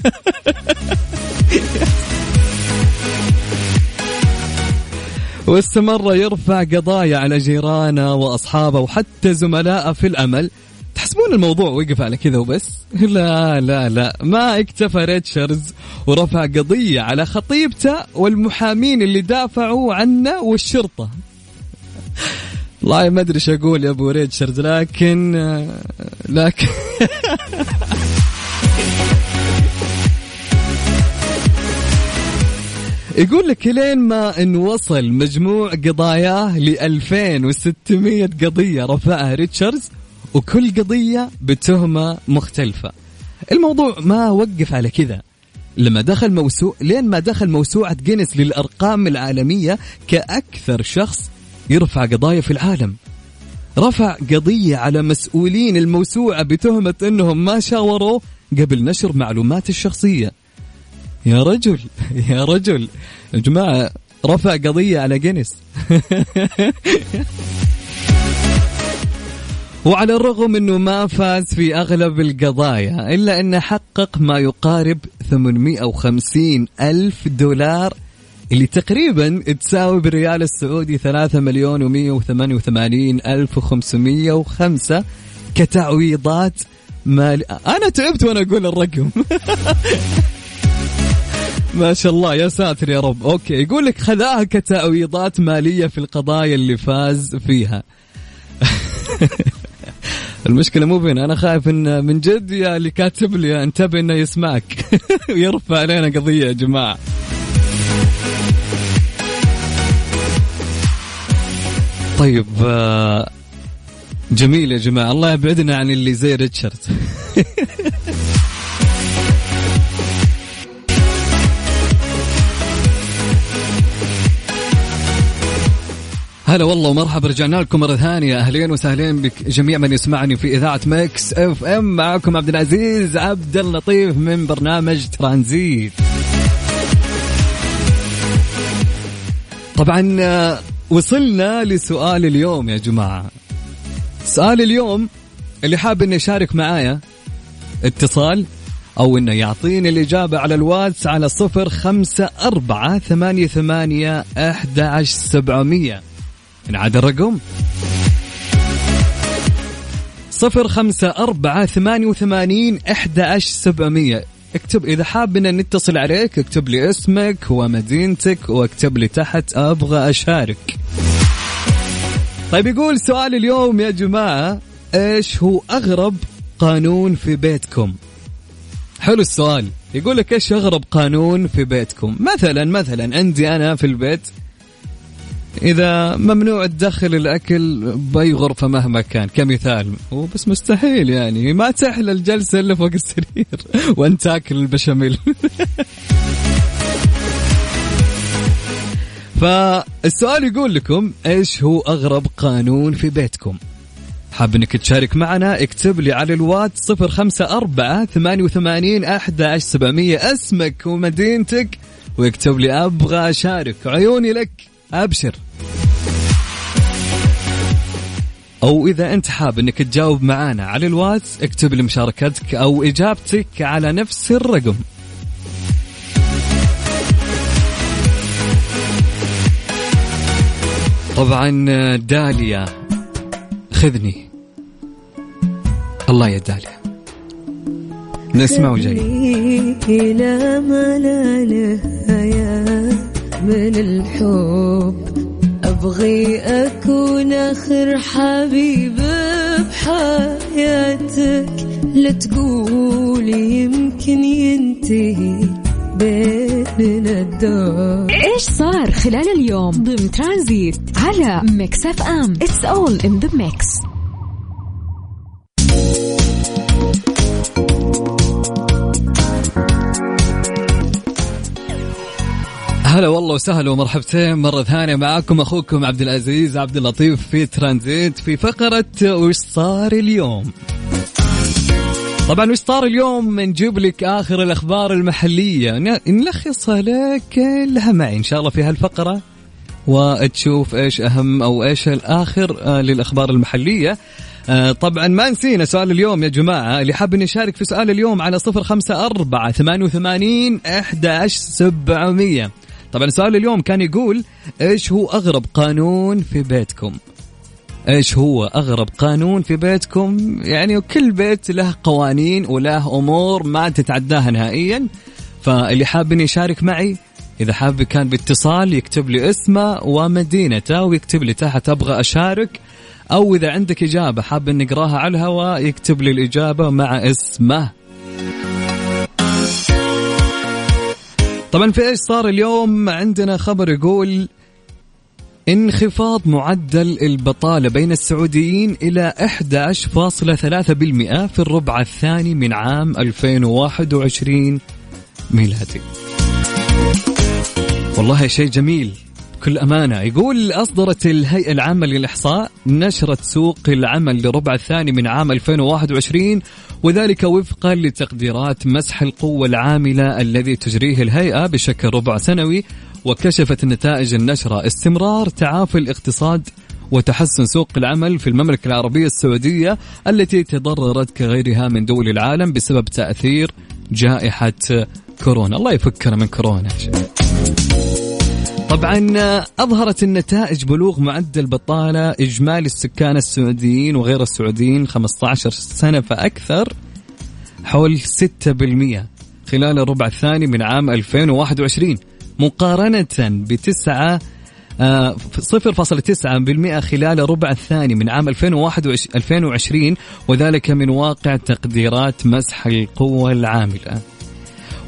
واستمر يرفع قضايا على جيرانه وأصحابه وحتى زملائه في العمل تحسبون الموضوع وقف على كذا وبس؟ لا لا لا. ما اكتفى ريتشاردز ورفع قضية على خطيبته والمحامين اللي دافعوا عنه والشرطة. والله ما أدري إيش أقول يا أبو ريتشاردز لكن لكن يقول لك لين ما ان وصل مجموع قضاياه ل 2600 قضية رفعها ريتشاردز وكل قضية بتهمة مختلفة. الموضوع ما وقف على كذا. لما دخل موسوع لين ما دخل موسوعة جينيس للأرقام العالمية كأكثر شخص يرفع قضايا في العالم. رفع قضية على مسؤولين الموسوعة بتهمة إنهم ما شاوروا قبل نشر معلومات الشخصية. يا رجل يا رجل. يا جماعة رفع قضية على جينيس وعلى الرغم إنه ما فاز في أغلب القضايا إلا انه حقق ما يقارب 850 ألف دولار اللي تقريبا تساوي بالريال السعودي 3 مليون و188 ألف و505 كتعويضات مال أنا تعبت وأنا أقول الرقم. ما شاء الله يا ساتر يا رب. أوكي يقول لك خذاها كتعويضات مالية في القضايا اللي فاز فيها. المشكلة مو بين أنا خايف إن من جد يا اللي كاتب لي انتبه إنه يسمعك. ويرفع علينا قضية يا جماعة. طيب آه، جميل يا جماعة الله يبعدنا عن اللي زي ريتشارد. هلا والله ومرحبا رجعنا لكم مرة ثانية. أهلين وسهلين بك جميع من يسمعني في إذاعة Mix FM. معكم عبد العزيز عبد اللطيف من برنامج ترانزيت. طبعا آه، وصلنا لسؤال اليوم يا جماعة. سؤال اليوم اللي حاب إنه يشارك معايا اتصال أو إنه يعطيني الإجابة على الواتس على صفر خمسة أربعة ثمانية ثمانية أحد عشر سبعمية. نعاد الرقم. صفر خمسة أربعة ثمانية وثمانين أحد سبعمية. اكتب إذا حاب أن نتصل عليك اكتب لي اسمك ومدينتك واكتب لي تحت أبغى أشارك. طيب يقول سؤال اليوم يا جماعة إيش هو أغرب قانون في بيتكم؟ حلو السؤال. يقول لك إيش أغرب قانون في بيتكم؟ مثلا مثلا عندي أنا في البيت إذا ممنوع تدخل الأكل بأي غرفة مهما كان كمثال. هو بس مستحيل يعني. ما تحلى الجلسة إلا فوق السرير وانت تأكل البشاميل. فالسؤال يقول لكم إيش هو أغرب قانون في بيتكم؟ حاب إنك تشارك معنا؟ اكتب لي على وثمانين أحد عشر سبعمية اسمك ومدينتك واكتب لي أبغى أشارك. عيوني لك. أبشر. أو إذا أنت حاب أنك تجاوب معنا على الواتس اكتب لي مشاركتك أو إجابتك على نفس الرقم. طبعا داليا خذني. الله يا داليا. نسمع وجاي. إلى ما لا نهاية من الحب. أبغي أكون آخر حبيب بحياتك. لا تقول يمكن ينتهي بيننا الدور إيش صار خلال اليوم؟ ضمن ترانزيت على Mix FM. It's all in the mix هلا والله وسهلا ومرحبتين مرة ثانية معاكم أخوكم عبد العزيز عبد اللطيف في ترانزيت في فقرة وش صار اليوم؟ طبعا وش صار اليوم؟ نجيب لك آخر الأخبار المحلية. نلخصها لك كلها معي إن شاء الله في هالفقرة. وتشوف إيش أهم أو إيش الآخر آه، للأخبار المحلية. آه، طبعا ما نسينا سؤال اليوم يا جماعة. اللي حاب يشارك في سؤال اليوم على صفر خمسة أربعة ثمانية وثمانين أحد سبعمية. طبعا سؤال اليوم كان يقول إيش هو أغرب قانون في بيتكم؟ إيش هو أغرب قانون في بيتكم؟ يعني كل بيت له قوانين وله أمور ما تتعداها نهائيا. فاللي حاب إنه يشارك معي إذا حاب كان باتصال يكتب لي اسمه ومدينته ويكتب لي تحت أبغى أشارك. أو إذا عندك إجابة حاب نقراها على الهواء يكتب لي الإجابة مع اسمه. طبعا في إيش صار اليوم؟ عندنا خبر يقول انخفاض معدل البطالة بين السعوديين إلى 11.3% في الربع الثاني من عام 2021 ميلادي. والله شيء جميل. بكل أمانة. يقول أصدرت الهيئة العامة للإحصاء نشرة سوق العمل لربع الثاني من عام 2021 وذلك وفقا لتقديرات مسح القوة العاملة الذي تجريه الهيئة بشكل ربع سنوي وكشفت نتائج النشرة استمرار تعافي الاقتصاد وتحسن سوق العمل في المملكة العربية السعودية التي تضررت كغيرها من دول العالم بسبب تأثير جائحة كورونا. الله يفكنا من كورونا طبعا أظهرت النتائج بلوغ معدل بطالة إجمالي السكان السعوديين وغير السعوديين 15 سنة فأكثر حول 6% خلال الربع الثاني من عام 2021 مقارنة بتسعة آه، 0.9% خلال الربع الثاني من عام 2021 وذلك من واقع تقديرات مسح القوة العاملة.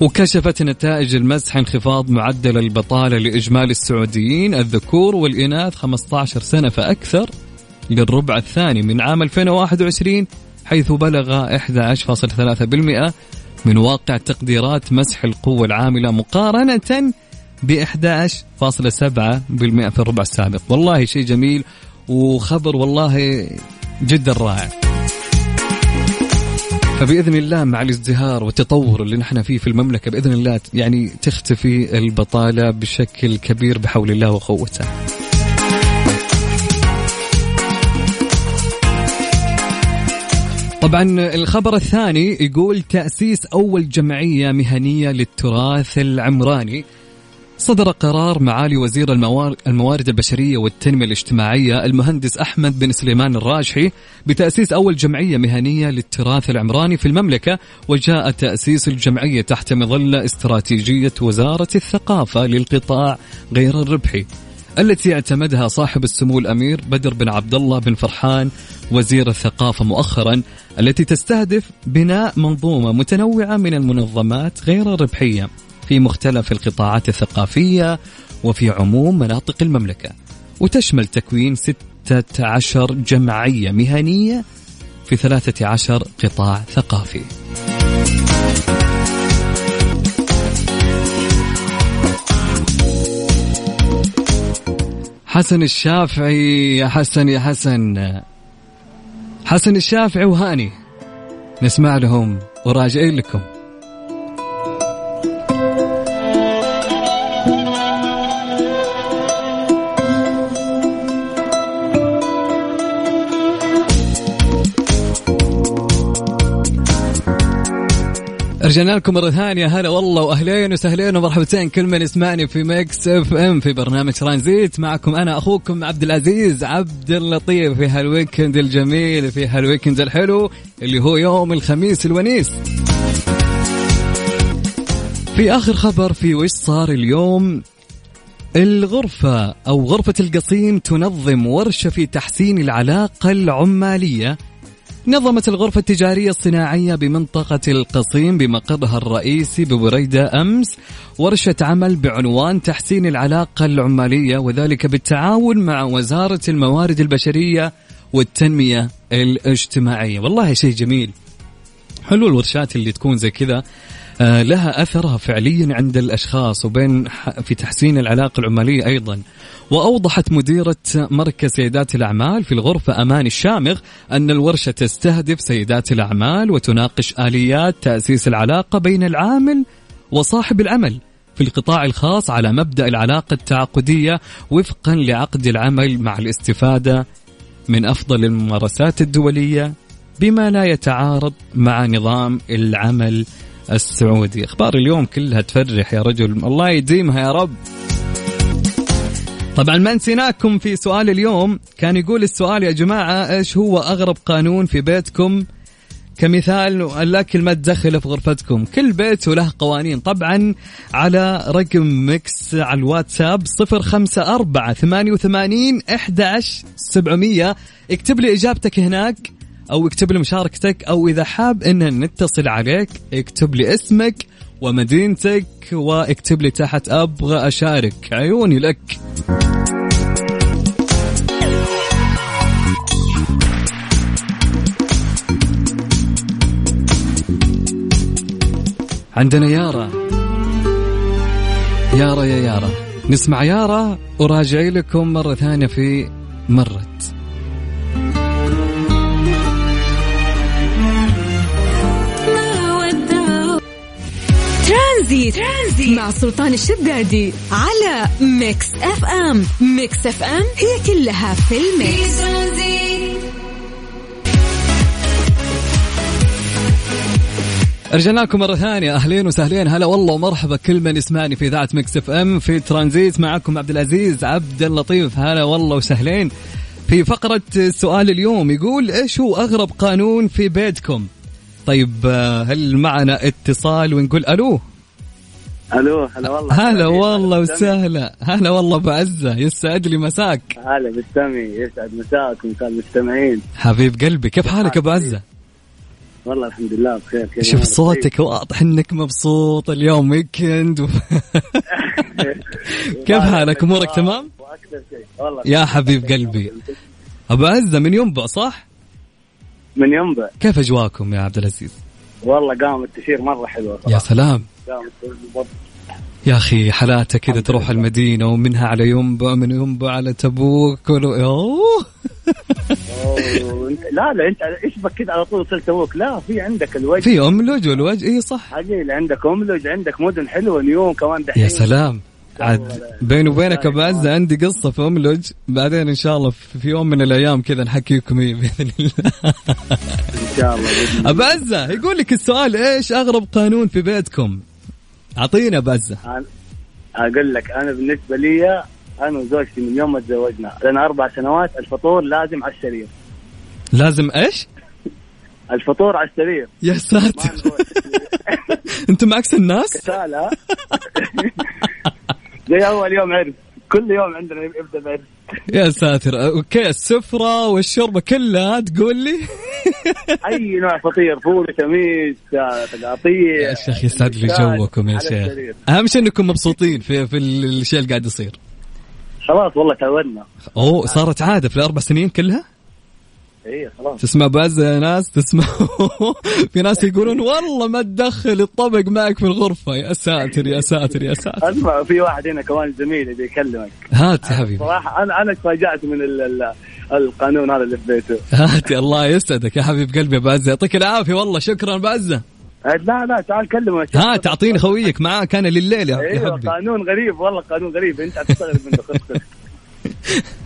وكشفت نتائج المسح انخفاض معدل البطالة لإجمالي السعوديين الذكور والإناث 15 سنة فأكثر للربع الثاني من عام 2021 حيث بلغ 11.3% من واقع تقديرات مسح القوة العاملة مقارنة ب 11.7% في الربع السابق. والله شيء جميل وخبر والله جدا رائع. فبإذن الله مع الازدهار والتطور اللي نحن فيه في المملكة بإذن الله يعني تختفي البطالة بشكل كبير بحول الله وقوته. طبعا الخبر الثاني يقول تأسيس أول جمعية مهنية للتراث العمراني صدر قرار معالي وزير الموار- الموارد البشرية والتنمية الاجتماعية المهندس أحمد بن سليمان الراجحي بتأسيس أول جمعية مهنية للتراث العمراني في المملكة وجاء تأسيس الجمعية تحت مظلة استراتيجية وزارة الثقافة للقطاع غير الربحي التي اعتمدها صاحب السمو الأمير بدر بن عبد الله بن فرحان وزير الثقافة مؤخرا التي تستهدف بناء منظومة متنوعة من المنظمات غير الربحية. في مختلف القطاعات الثقافية وفي عموم مناطق المملكة. وتشمل تكوين 16 جمعية مهنية في 13 قطاع ثقافي. حسن الشافعي يا حسن يا حسن. حسن الشافعي وهاني. نسمع لهم وراجعين لكم. رجعنا لكم مرة ثانية. هلا والله وأهلين وسهلين ومرحبتين كل من يسمعني في Mix FM في برنامج ترانزيت. معكم أنا أخوكم عبد العزيز عبد اللطيف في هال weekend الجميل في هال weekend الحلو اللي هو يوم الخميس الونيس. في آخر خبر في وش صار اليوم؟ الغرفة أو غرفة القصيم تنظم ورشة في تحسين العلاقة العمالية. نظمت الغرفة التجارية الصناعية بمنطقة القصيم بمقرها الرئيسي ببريدة أمس ورشة عمل بعنوان تحسين العلاقة العمالية وذلك بالتعاون مع وزارة الموارد البشرية والتنمية الاجتماعية. والله شيء جميل. حلو الورشات اللي تكون زي كذا. لها أثرها فعليا عند الأشخاص وبين في تحسين العلاقة العماليه أيضا. وأوضحت مديرة مركز سيدات الأعمال في الغرفة أمان الشامغ أن الورشة تستهدف سيدات الأعمال وتناقش آليات تأسيس العلاقة بين العامل وصاحب العمل في القطاع الخاص على مبدأ العلاقة التعاقدية وفقا لعقد العمل مع الاستفادة من أفضل الممارسات الدولية بما لا يتعارض مع نظام العمل السعودي. أخبار اليوم كلها تفرح يا رجل. الله يديمها يا رب. طبعا ما نسيناكم في سؤال اليوم. كان يقول السؤال يا جماعة إيش هو أغرب قانون في بيتكم؟ كمثال الاكل ما تدخله في غرفتكم. كل بيت وله قوانين. طبعا على رقم ميكس على الواتساب 054 88 11 700 اكتب لي إجابتك هناك. أو اكتب لي مشاركتك أو إذا حاب إن نتصل عليك اكتب لي اسمك ومدينتك واكتب لي تحت أبغى أشارك عيوني لك. عندنا يارا. يارا يا يارا. نسمع يارا وراجعين لكم مرة ثانية في مرت ترانزيت. ترانزيت. مع سلطان الشدادي على Mix FM. Mix FM هي كلها في ال mix. رجعنا لكم مرة ثانية. أهلين وسهلين. هلا والله ومرحبا كل من يسمعني في إذاعة Mix FM في ترانزيت. معكم عبد العزيز عبد اللطيف. هلا والله وسهلين. في فقرة سؤال اليوم يقول إيش هو أغرب قانون في بيتكم؟ طيب آه، هل معنا اتصال ونقول ألو؟ ألو هلا والله هلا والله. وسهلا هلا والله بعزة يسعد لي مساك هلا بالسمي يسعد مساك ومساء المستمعين حبيب قلبي كيف حالك أبو عزة؟ والله الحمد لله بخير كيف شوف؟ صوتك واضح إنك مبسوط اليوم ويكند و... كيف حالك أمورك تمام؟ وأكثر شيء والله يا حبيب قلبي أبو عزة من ينبع صح؟ من ينبع. كيف اجواكم يا عبد العزيز؟ والله قام التشير مرة حلوة يا سلام. قام. يا أخي حالاته كذا تروح المدينة ومنها على ينبع من ينبع على تبوك ولو... أوه. لا لا أنت إيش بك كذا على طول وصلت أبوك لا في عندك الوجه. في أملج والوجه اي صح. حقيقي عندك أملج عندك مدن حلوة نيوم كمان دحين. يا سلام. عاد بيني وبينك ابو عزه عندي قصة في أملج بعدين إن شاء الله في يوم من الأيام كذا نحكيكم هي بإذن الله إن شاء الله أبو عزة يقول لك السؤال إيش أغرب قانون في بيتكم؟ اعطينا أبو عزة. أقول لك أنا بالنسبة لي أنا وزوجتي من يوم ما تزوجنا لنا أربع سنوات الفطور لازم على السرير لازم إيش؟ الفطور على السرير يا ساتر أنتم عكس الناس؟ كسالة زي أول يوم عرس كل يوم عندنا يبدأ بعرس يا ساتر. Okay السفرة والشوربه كلها تقول لي؟ أي نوع فطير فول وشميس تقاطيع. يا شيخ يسعد لي جوكم يا شيخ. أهم شيء إنكم مبسوطين في في الشيء اللي قاعد يصير. خلاص والله تعودنا. أوه صارت عادة في الأربع سنين كلها؟ اي خلاص. تسمع بعز يا ناس؟ تسمع. في ناس يقولون والله ما تدخل الطبق معك في الغرفة. يا ساتر يا ساتر يا ساتر. أسمع في واحد هنا كمان زميلي بيكلمك. هات يا حبيبي. صراحة أنا أنا تفاجأت من ال ال القانون هذا اللي في بيته. هات الله يسعدك يا حبيب قلبي بعزه يعطيك العافية والله شكرا بعزه لا لا تعال كلمه. ها تعطيني خويك معاك أنا لليل يا يا أيوه حبي قانون غريب والله قانون غريب. أنت هتستغرب منه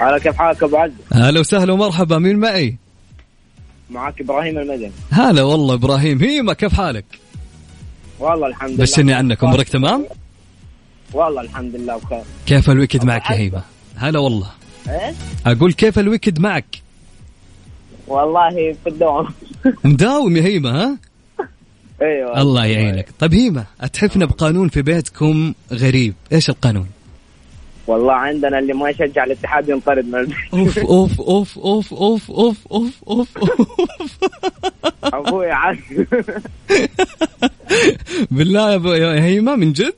على كيف حالك أبو عز هلا وسهلا ومرحبا مين معي؟ معك إبراهيم المدني هلا والله إبراهيم هيما كيف حالك؟ والله الحمد لله بشرني عنك امورك تمام؟ والله الحمد لله بخير كيف الويكد معك يا هيما؟ هلا والله إيه أقول كيف الويكد معك؟ والله في الدوام مداوم يا هيما ها؟ أيوه الله يعينك طيب هيما اتحفنا بقانون في بيتكم غريب إيش القانون؟ والله عندنا اللي ما يشجع الاتحاد ينطرد من البيت. أوف أوف أوف أوف أوف أوف أوف أوف أبوي عاد. بالله يا يا هيما من جد؟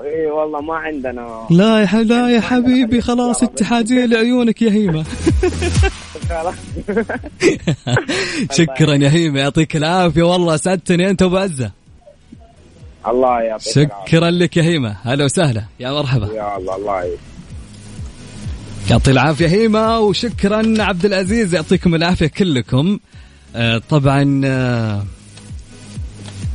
إي والله ما عندنا. لا يا ح- لا يا حبيبي خلاص اتحادية لعيونك يا هيما. شكرا يا هيما يعطيك العافية والله سعدتني أنت ابو عزة الله يعطيك العافية. شكرا لك يا هيما. هلا وسهلا. يا مرحبا. يا الله الله. يعطي العافية هيما وشكرا عبد العزيز. يعطيكم العافية كلكم. آه طبعا آه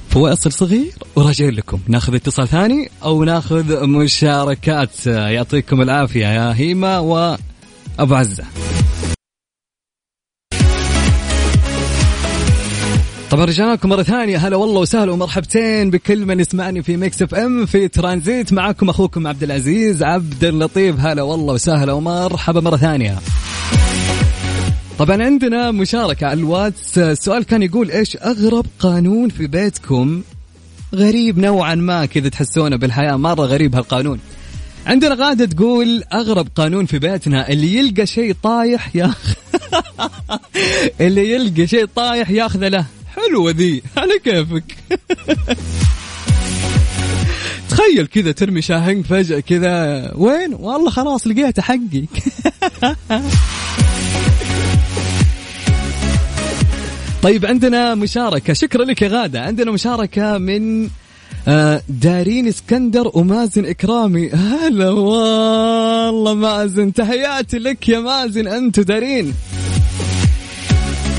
فواصل صغير وراجعين لكم. ناخذ اتصال ثاني أو ناخذ مشاركات. آه يعطيكم العافية يا هيما وأبو عزة. طبعا رجعنا لكم مرة ثانية. هلا والله وسهلا ومرحبتين بكل من يسمعني في Mix FM في ترانزيت معكم أخوكم عبد العزيز عبد اللطيف. هلا والله وسهلا ومرحبا مرة ثانية. طبعا عندنا مشاركة على الواتس. السؤال كان يقول إيش أغرب قانون في بيتكم؟ غريب نوعا ما كذا تحسونه بالحياة مرة غريب هالقانون. عندنا غادة تقول أغرب قانون في بيتنا اللي يلقى شيء طايح ياخذ اللي يلقى شيء طايح ياخذه له. حلوة ذي على كيفك. تخيل كذا ترمي شاهنج فجأة كذا وين؟ والله خلاص لقيته حقي. طيب عندنا مشاركة. شكرا لك يا غادة. عندنا مشاركة من آه، دارين اسكندر ومازن إكرامي. هلا والله مازن تحياتي لك يا مازن. انت دارين.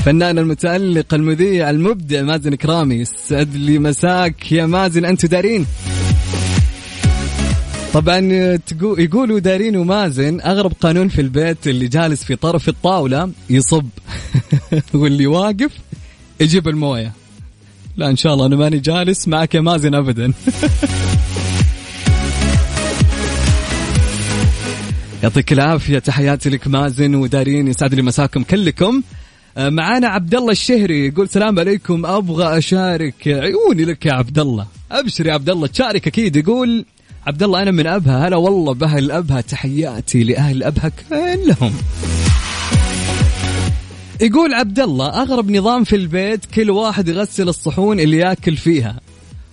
فنان المتألق المذيع المبدع مازن كرامي. يسعد لي مساك يا مازن أنتم دارين. طبعا يقولوا دارين ومازن. أغرب قانون في البيت اللي جالس في طرف الطاولة يصب. واللي واقف يجيب الموية. لا إن شاء الله أنا ماني جالس معك يا مازن ابدا. يعطيك العافية تحياتي لك مازن ودارين. يسعد لي مساكم كلكم. معانا عبد الله الشهري يقول السلام عليكم أبغى أشارك عيوني لك يا عبد الله أبشر يا عبد الله تشارك أكيد يقول عبد الله أنا من أبها هلا والله بأهل أبها تحياتي لأهل أبها كلهم. يقول عبد الله أغرب نظام في البيت كل واحد يغسل الصحون اللي ياكل فيها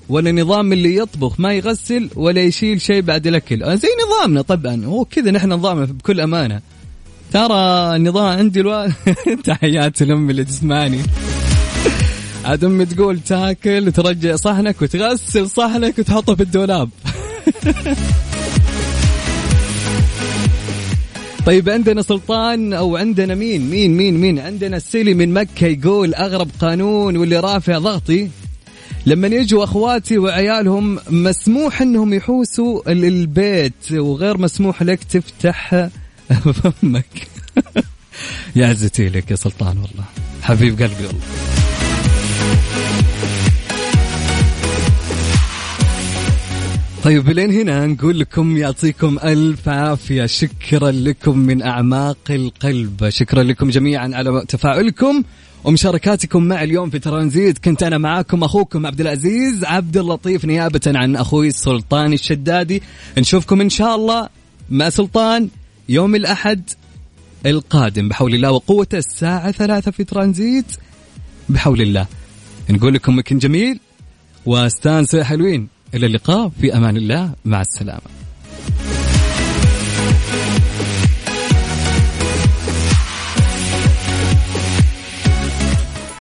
ولا نظام اللي يطبخ ما يغسل ولا يشيل شيء بعد الأكل. آه، زي نظامنا طبعا هو كذا نحن نظامنا بكل أمانة. ترى النظام عندي ألو... تحياتي لأمي اللي تسمعني. عاد أمي تقول تاكل وترجع صحنك وتغسل صحنك وتحطه في الدولاب. طيب عندنا سلطان أو عندنا مين؟ مين؟ مين؟ مين؟ عندنا السيلي من مكة يقول أغرب قانون واللي رافع ضغطي. لما يجوا أخواتي وعيالهم مسموح إنهم يحوسوا للبيت وغير مسموح لك تفتح فمك يا عزتي لك يا سلطان والله. حبيب قلبي والله. طيب لين هنا نقول لكم يعطيكم ألف عافية. شكرا لكم من أعماق القلب. شكرا لكم جميعا على تفاعلكم ومشاركاتكم مع اليوم في ترانزيت. كنت أنا معاكم أخوكم عبد العزيز عبد اللطيف نيابة عن أخوي سلطان الشدادي. نشوفكم إن شاء الله مع سلطان. يوم الأحد القادم بحول الله وقوته الساعة ثلاثة في ترانزيت بحول الله. نقول لكم مكن جميل واستانسوا يا حلوين. إلى اللقاء في أمان الله. مع السلامة.